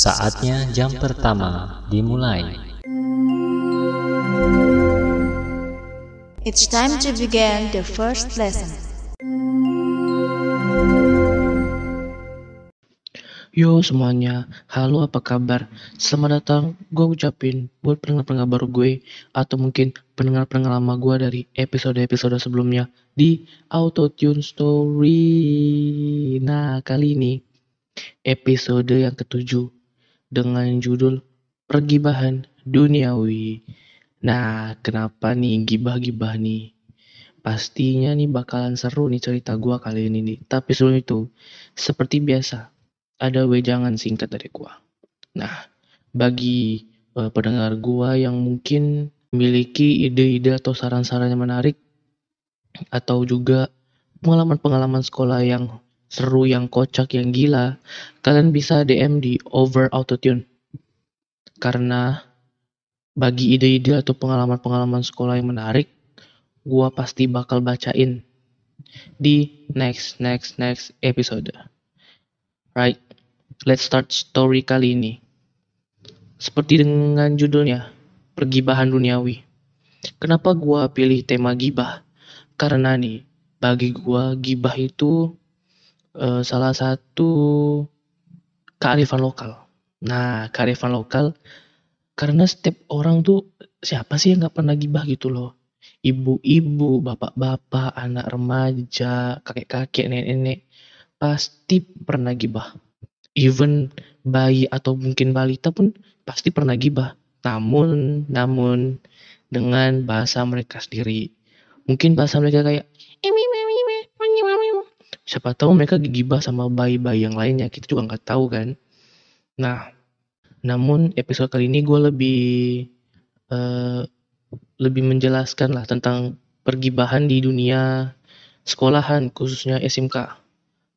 Saatnya jam pertama dimulai. It's time to begin the first lesson. Yo semuanya, halo apa kabar? Selamat datang, gue ucapin buat pendengar-pendengar baru gue Atau mungkin pendengar-pendengar lama gue dari episode-episode sebelumnya Di Auto Tune Story Nah kali ini episode yang ketujuh Dengan judul Pergibahan Duniawi. Nah kenapa nih gibah-gibah nih? Pastinya nih bakalan seru nih cerita gue kali ini nih. Tapi sebelum itu, seperti biasa ada wejangan singkat dari gua. Nah, bagi uh, pendengar gua yang mungkin memiliki ide-ide atau saran-saran yang menarik atau juga pengalaman-pengalaman sekolah yang seru, yang kocak, yang gila, kalian bisa DM di Over Autotune. Karena bagi ide-ide atau pengalaman-pengalaman sekolah yang menarik, gua pasti bakal bacain di next next next episode. Right, let's start story kali ini. Seperti dengan judulnya, Pergibahan Duniawi. Kenapa gua pilih tema gibah? Karena nih, bagi gua gibah itu uh, salah satu kearifan lokal. Nah, kearifan lokal karena setiap orang tuh siapa sih yang nggak pernah gibah gitu loh. Ibu-ibu, bapak-bapak, anak remaja, kakek-kakek, nenek-nenek pasti pernah gibah. Even bayi atau mungkin balita pun pasti pernah gibah. Namun, namun dengan bahasa mereka sendiri. Mungkin bahasa mereka kayak siapa tahu mereka gibah sama bayi-bayi yang lainnya kita juga nggak tahu kan nah namun episode kali ini gue lebih uh, lebih menjelaskan lah tentang pergibahan di dunia sekolahan khususnya SMK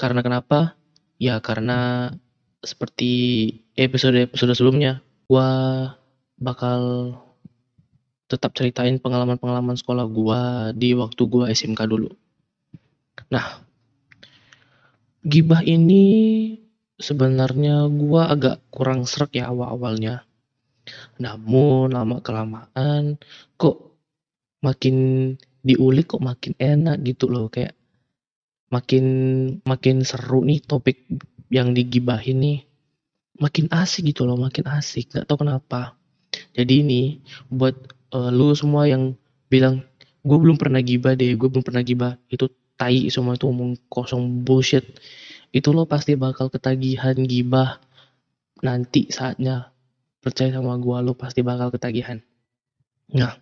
karena kenapa? Ya karena seperti episode-episode sebelumnya, gua bakal tetap ceritain pengalaman-pengalaman sekolah gua di waktu gua SMK dulu. Nah, gibah ini sebenarnya gua agak kurang serak ya awal-awalnya. Namun lama kelamaan kok makin diulik kok makin enak gitu loh. Kayak makin makin seru nih topik yang digibahin nih. Makin asik gitu loh makin asik. Nggak tahu kenapa. Jadi ini buat uh, lu semua yang bilang gue belum pernah gibah deh gue belum pernah gibah itu tai semua itu omong kosong bullshit itu lo pasti bakal ketagihan gibah nanti saatnya percaya sama gue lo pasti bakal ketagihan nah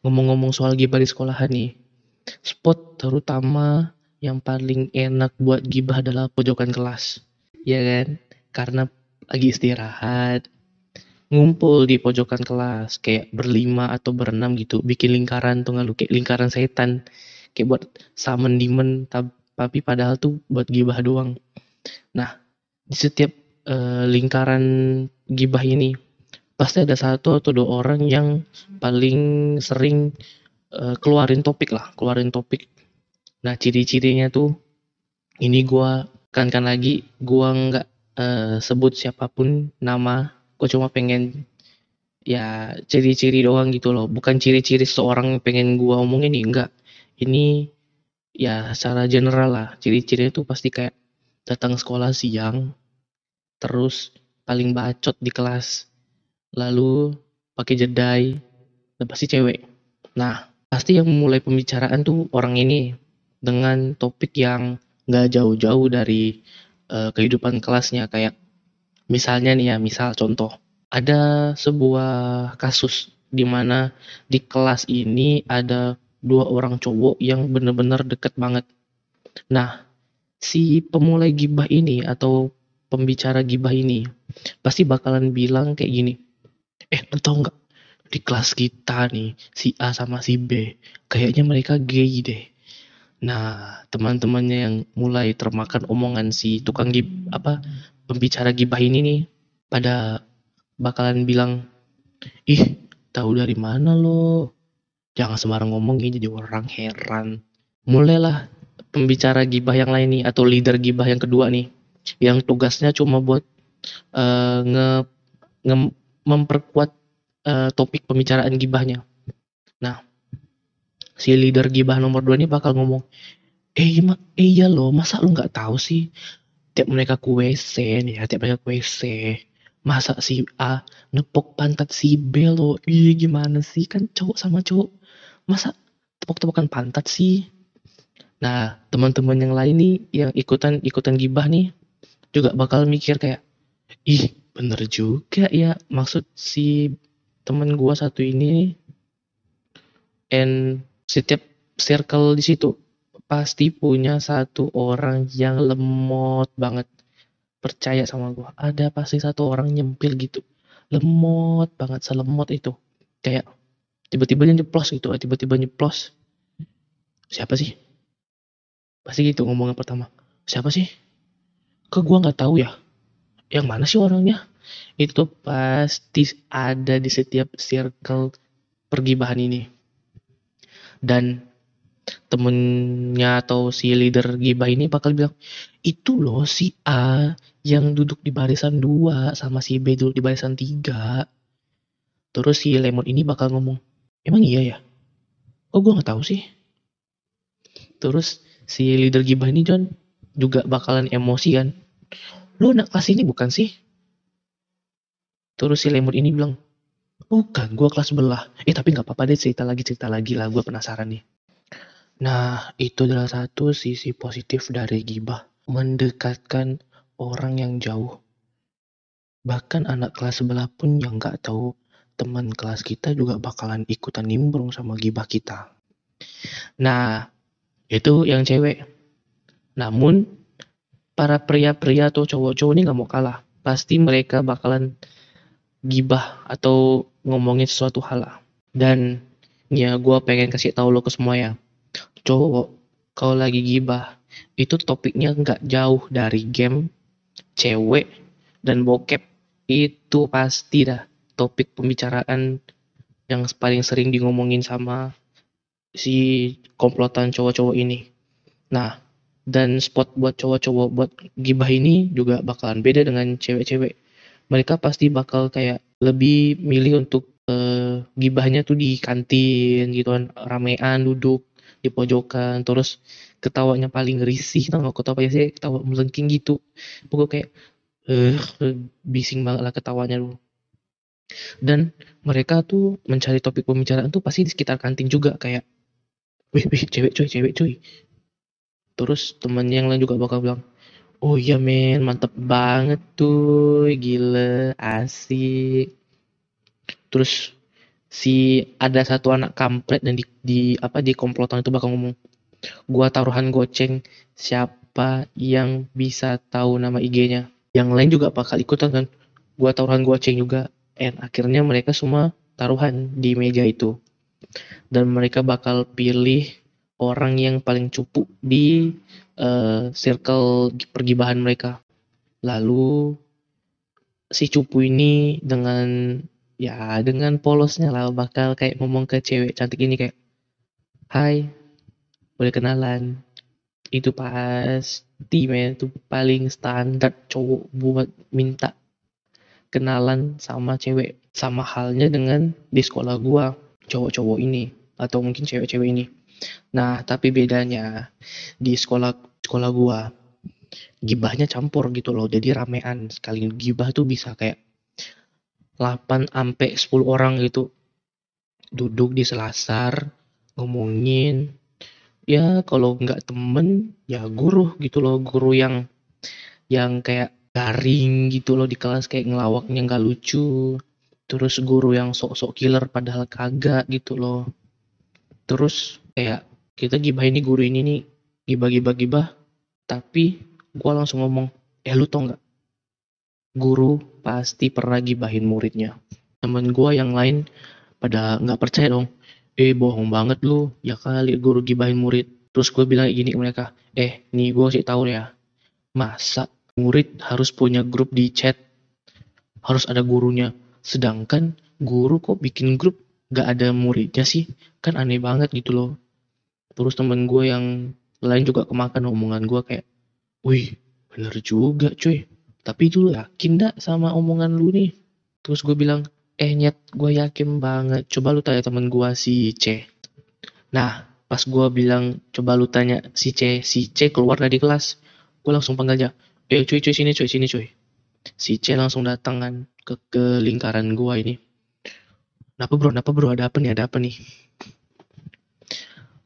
ngomong-ngomong soal gibah di sekolahan nih spot terutama yang paling enak buat gibah adalah pojokan kelas. Ya kan? Karena lagi istirahat, ngumpul di pojokan kelas kayak berlima atau berenam gitu, bikin lingkaran tuh nggak kayak lingkaran setan. Kayak buat summon demon tapi padahal tuh buat gibah doang. Nah, di setiap uh, lingkaran gibah ini pasti ada satu atau dua orang yang paling sering uh, keluarin topik lah, keluarin topik Nah, ciri-cirinya tuh ini gua kan kan lagi gua nggak uh, sebut siapa pun nama, gua cuma pengen ya ciri-ciri doang gitu loh, bukan ciri-ciri seorang pengen gua omongin nih, enggak. Ini ya secara general lah, ciri-cirinya tuh pasti kayak datang sekolah siang, terus paling bacot di kelas, lalu pakai jedai, dan pasti cewek. Nah, pasti yang memulai pembicaraan tuh orang ini dengan topik yang nggak jauh-jauh dari uh, kehidupan kelasnya kayak misalnya nih ya misal contoh ada sebuah kasus di mana di kelas ini ada dua orang cowok yang bener-bener deket banget. Nah, si pemulai gibah ini atau pembicara gibah ini pasti bakalan bilang kayak gini. Eh, lu tau nggak di kelas kita nih si A sama si B kayaknya mereka gay deh. Nah, teman-temannya yang mulai termakan omongan si tukang gib apa pembicara gibah ini nih pada bakalan bilang, "Ih, tahu dari mana lo? Jangan sembarang ngomong jadi orang heran." Mulailah pembicara gibah yang lain nih atau leader gibah yang kedua nih yang tugasnya cuma buat uh, nge, nge memperkuat uh, topik pembicaraan gibahnya. Nah, si leader gibah nomor dua ini bakal ngomong, eh, iya, eh iya loh, masa lu nggak tahu sih? Tiap mereka ke WC ya, tiap mereka ke WC, masa si A nepok pantat si B lo, iya gimana sih? Kan cowok sama cowok, masa tepok-tepokan pantat sih? Nah, teman-teman yang lain nih, yang ikutan ikutan gibah nih, juga bakal mikir kayak, ih bener juga ya, maksud si temen gua satu ini and setiap circle di situ pasti punya satu orang yang lemot banget. Percaya sama gua ada pasti satu orang nyempil gitu. Lemot banget selemot itu. Kayak tiba-tiba dia nyeplos gitu tiba-tiba nyeplos. Siapa sih? Pasti gitu ngomongnya pertama. Siapa sih? Ke gua nggak tahu ya? Yang mana sih orangnya? Itu pasti ada di setiap circle pergibahan ini. Dan temennya atau si leader gibah ini bakal bilang itu loh si A yang duduk di barisan dua sama si B duduk di barisan tiga. Terus si Lemon ini bakal ngomong emang iya ya oh gue nggak tahu sih terus si leader gibah ini John juga bakalan emosi kan lu anak kelas ini bukan sih terus si Lemon ini bilang Bukan, gue kelas sebelah. Eh tapi nggak apa-apa deh cerita lagi cerita lagi lah, gue penasaran nih. Nah, itu adalah satu sisi positif dari gibah. Mendekatkan orang yang jauh. Bahkan anak kelas sebelah pun yang nggak tahu teman kelas kita juga bakalan ikutan nimbrung sama gibah kita. Nah, itu yang cewek. Namun, para pria-pria atau cowok-cowok ini nggak mau kalah. Pasti mereka bakalan gibah atau ngomongin sesuatu hal lah. Dan ya gue pengen kasih tahu lo ke semua ya. Cowok, kalau lagi gibah, itu topiknya nggak jauh dari game, cewek, dan bokep. Itu pasti dah topik pembicaraan yang paling sering di sama si komplotan cowok-cowok ini. Nah, dan spot buat cowok-cowok buat gibah ini juga bakalan beda dengan cewek-cewek. Mereka pasti bakal kayak lebih milih untuk uh, gibahnya tuh di kantin gitu kan ramean duduk di pojokan terus ketawanya paling risih tau gak ketawa sih ketawa melengking gitu. Pokok kayak eh bising banget lah ketawanya lu dan mereka tuh mencari topik pembicaraan tuh pasti di sekitar kantin juga kayak wih wih cewek cuy cewek cuy terus temen yang lain juga bakal bilang Oh iya men, mantep banget tuh, gila, asik. Terus si ada satu anak kampret dan di, di apa di komplotan itu bakal ngomong, gua taruhan goceng siapa yang bisa tahu nama IG-nya. Yang lain juga bakal ikutan kan, gua taruhan goceng juga. And akhirnya mereka semua taruhan di meja itu. Dan mereka bakal pilih orang yang paling cupu di uh, circle pergibahan mereka. Lalu si cupu ini dengan ya dengan polosnya lah bakal kayak ngomong ke cewek cantik ini kayak Hai, boleh kenalan. Itu pasti men itu paling standar cowok buat minta kenalan sama cewek. Sama halnya dengan di sekolah gua cowok-cowok ini atau mungkin cewek-cewek ini. Nah, tapi bedanya di sekolah sekolah gua gibahnya campur gitu loh. Jadi ramean. Sekali gibah tuh bisa kayak 8 sampai 10 orang gitu duduk di selasar ngomongin ya kalau nggak temen ya guru gitu loh guru yang yang kayak garing gitu loh di kelas kayak ngelawaknya nggak lucu. Terus guru yang sok-sok killer padahal kagak gitu loh. Terus kayak kita gibah ini guru ini nih gibah gibah gibah tapi gue langsung ngomong eh lu tau nggak? Guru pasti pernah gibahin muridnya. Temen gue yang lain pada nggak percaya dong. Eh bohong banget lu. Ya kali guru gibahin murid. Terus gue bilang gini ke mereka eh nih gue sih tahu ya. Masa murid harus punya grup di chat. Harus ada gurunya. Sedangkan guru kok bikin grup? Gak ada muridnya sih. Kan aneh banget gitu loh. Terus temen gue yang lain juga kemakan omongan gue kayak wih bener juga cuy. Tapi itu yakin dak sama omongan lu nih? Terus gue bilang eh nyet gue yakin banget. Coba lu tanya temen gue si C. Nah pas gue bilang coba lu tanya si C si C keluar dari kelas. Gue langsung panggil aja eh cuy cuy sini cuy sini cuy. Si C langsung datang kan ke, ke lingkaran gua ini. Kenapa bro? Kenapa bro? Ada apa nih? Ada apa nih?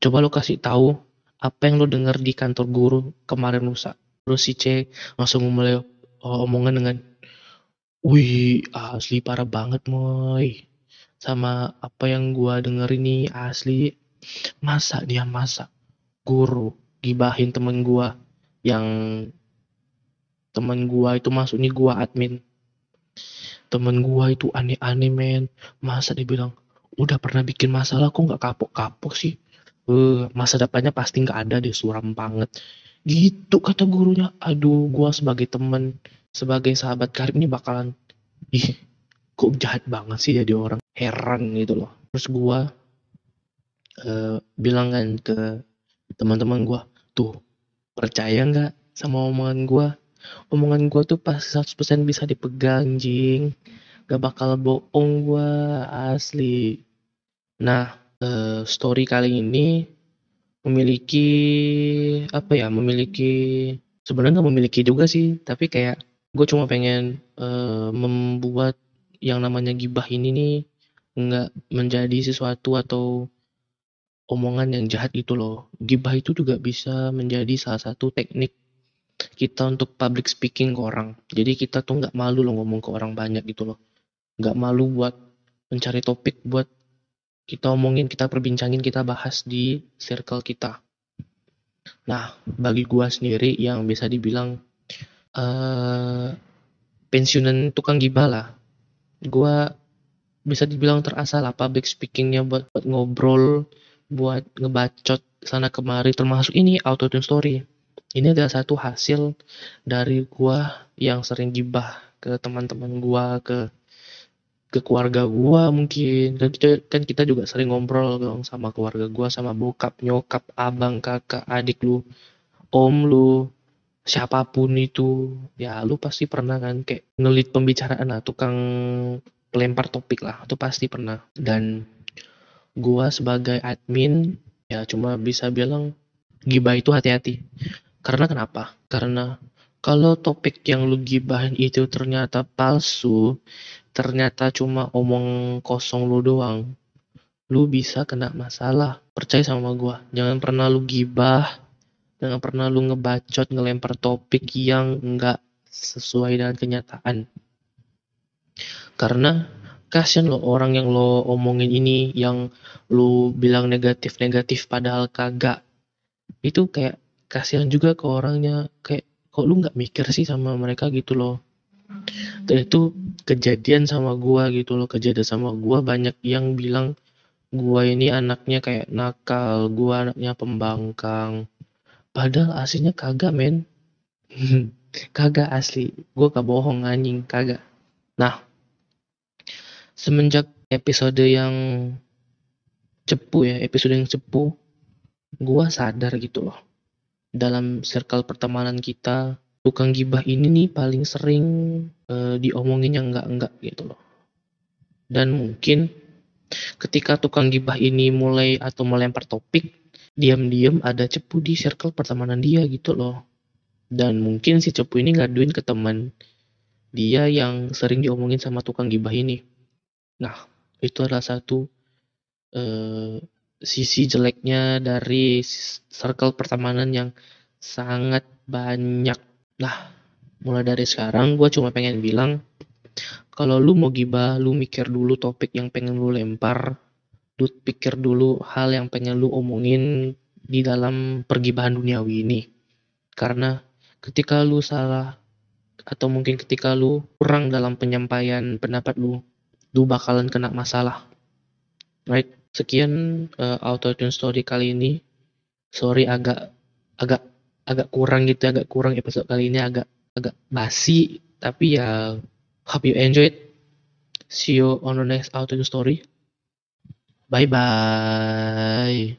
Coba lo kasih tahu apa yang lo dengar di kantor guru kemarin lusa terus si C langsung mulai oh, omongan dengan wih asli parah banget moy. Sama apa yang gua denger ini asli. Masa dia masa guru gibahin temen gua yang teman gua itu masuk nih gua admin. Temen gua itu aneh-aneh men. Masa dia bilang udah pernah bikin masalah kok nggak kapok-kapok sih? Eh masa depannya pasti nggak ada deh suram banget. Gitu kata gurunya. Aduh gua sebagai temen sebagai sahabat karib ini bakalan ih kok jahat banget sih jadi orang? Heran gitu loh. Terus gua eh, bilang kan ke teman-teman gua tuh percaya nggak sama omongan gua omongan gua tuh pas 100% bisa dipegang jing. Gak bakal bohong gua asli. Nah eh, story kali ini memiliki apa ya memiliki sebenarnya nggak memiliki juga sih tapi kayak gue cuma pengen eh, membuat yang namanya gibah ini nih nggak menjadi sesuatu atau omongan yang jahat gitu loh. Gibah itu juga bisa menjadi salah satu teknik kita untuk public speaking ke orang. Jadi kita tuh nggak malu loh ngomong ke orang banyak gitu loh. Nggak malu buat mencari topik buat kita omongin kita perbincangin kita bahas di circle kita. Nah bagi gua sendiri yang bisa dibilang eh pensiunan tukang gibah lah. Gua bisa dibilang terasa lah public speakingnya buat, buat ngobrol buat ngebacot sana kemari termasuk ini auto tune story ini adalah satu hasil dari gua yang sering gibah ke teman-teman gua ke ke keluarga gua mungkin. Kan kita, kan kita juga sering ngobrol dong sama keluarga gua sama bokap nyokap abang kakak adik lu om lu siapa pun itu. Ya lu pasti pernah kan kayak ngelit pembicaraan lah tukang pelempar topik lah itu pasti pernah. Dan gua sebagai admin ya cuma bisa bilang gibah itu hati-hati karena kenapa? Karena kalau topik yang lu gibahin itu ternyata palsu ternyata cuma omong kosong lu doang lu bisa kena masalah. Percaya sama gua jangan pernah lu gibah jangan pernah lu ngebacot ngelempar topik yang enggak sesuai dengan kenyataan. Karena kasihan lo orang yang lo omongin ini yang lu bilang negatif-negatif padahal kagak. Itu kayak kasihan juga ke orangnya. Kayak kok lu nggak mikir sih sama mereka gitu loh? Dan itu kejadian sama gua gitu loh. Kejadian sama gua banyak yang bilang gua ini anaknya kayak nakal gua anaknya pembangkang. Padahal aslinya kagak men. Kagak asli. Gua gak bohong anjing. Kagak. Nah semenjak episode yang cepu ya episode yang cepu gua sadar gitu loh dalam circle pertemanan kita tukang gibah ini nih paling sering eh, diomongin yang enggak-enggak gitu loh. Dan mungkin ketika tukang gibah ini mulai atau melempar topik diam-diam ada cepu di circle pertemanan dia gitu loh. Dan mungkin si cepu ini ngaduin ke teman dia yang sering diomongin sama tukang gibah ini. Nah itu adalah satu eh, sisi jeleknya dari circle pertemanan yang sangat banyak. Nah, mulai dari sekarang gue cuma pengen bilang, kalau lu mau gibah, lu mikir dulu topik yang pengen lu lempar, lu pikir dulu hal yang pengen lu omongin di dalam pergibahan duniawi ini. Karena ketika lu salah, atau mungkin ketika lu kurang dalam penyampaian pendapat lu, lu bakalan kena masalah. Right? Sekian uh, auto tune story kali ini. Sorry agak agak agak kurang gitu, agak kurang episode kali ini agak agak basi, tapi ya hope you enjoy it. See you on the next auto tune story. Bye bye.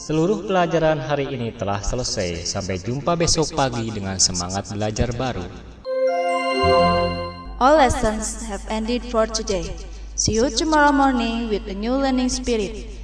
Seluruh pelajaran hari ini telah selesai. Sampai jumpa besok pagi dengan semangat belajar baru. All lessons have ended for today. See you tomorrow morning with a new learning spirit.